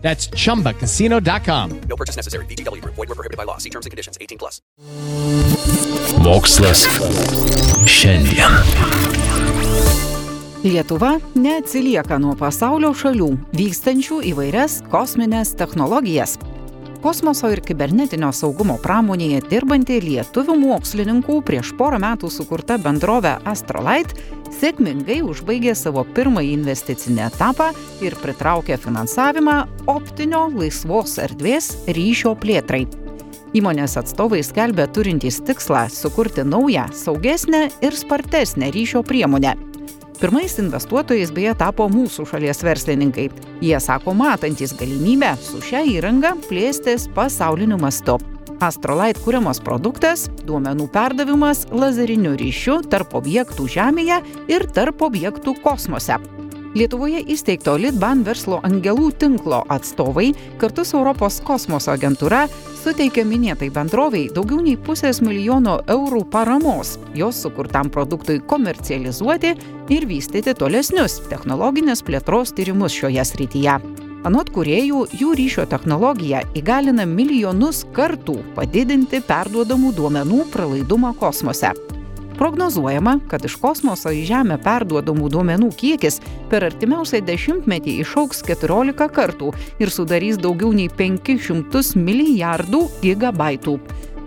That's chumbacasino.com. No purchase necessary. VGW Group. Void were prohibited by law. See terms and conditions. 18 plus. Mokslas šiandien. Lietuva neatsilieka nuo pasaulio šalių vykstančių įvairias kosminės technologijas. Kosmoso ir kibernetinio saugumo pramonėje dirbanti lietuvių mokslininkų prieš porą metų sukurta bendrovė Astrolight sėkmingai užbaigė savo pirmąjį investicinį etapą ir pritraukė finansavimą optinio laisvos erdvės ryšio plėtrai. Įmonės atstovai skelbia turintys tikslą sukurti naują, saugesnę ir spartesnę ryšio priemonę. Pirmais investuotojais beje tapo mūsų šalies verslininkai. Jie sako matantys galimybę su šia įranga plėstis pasauliniu mastu. Astrolight kuriamas produktas - duomenų perdavimas lazeriniu ryšiu tarp objektų Žemėje ir tarp objektų kosmose. Lietuvoje įsteigto Litban verslo angelų tinklo atstovai kartu su Europos kosmoso agentūra suteikė minėtai bendroviai daugiau nei pusės milijono eurų paramos jos sukurtam produktui komercializuoti ir vystyti tolesnius technologinės plėtros tyrimus šioje srityje. Anot kuriejų, jų ryšio technologija įgalina milijonus kartų padidinti perduodamų duomenų pralaidumą kosmose. Prognozuojama, kad iš kosmoso į Žemę perduodamų duomenų kiekis per artimiausią dešimtmetį išauks 14 kartų ir sudarys daugiau nei 500 milijardų gigabaitų.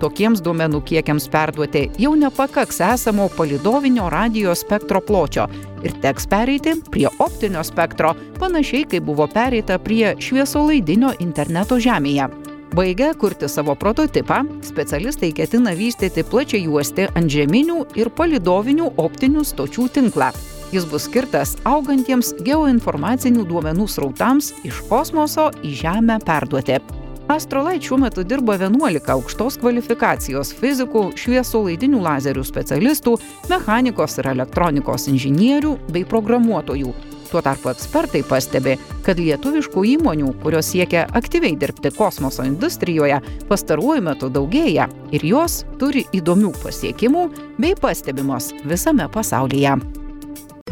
Tokiems duomenų kiekiams perduoti jau nepakaks esamo palidovinio radio spektro pločio ir teks pereiti prie optinio spektro, panašiai kaip buvo pereita prie šviesolaidinio interneto Žemėje. Baigę kurti savo prototipą, specialistai ketina vystyti plačiai juosti antžeminių ir palidovinių optinių stočių tinklą. Jis bus skirtas augantiems geoinformacinių duomenų srautams iš kosmoso į Žemę perduoti. Astrolight šiuo metu dirba 11 aukštos kvalifikacijos fizikų, šviesolaidinių lazerių specialistų, mechanikos ir elektronikos inžinierių bei programuotojų. Tuo tarpu ekspertai pastebi, kad lietuviškų įmonių, kurios siekia aktyviai dirbti kosmoso industrijoje, pastaruoju metu daugėja ir jos turi įdomių pasiekimų bei pastebimos visame pasaulyje.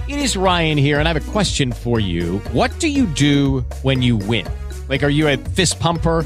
It is Ryan here, and I have a question for you. What do you do when you win? Like, are you a fist pumper?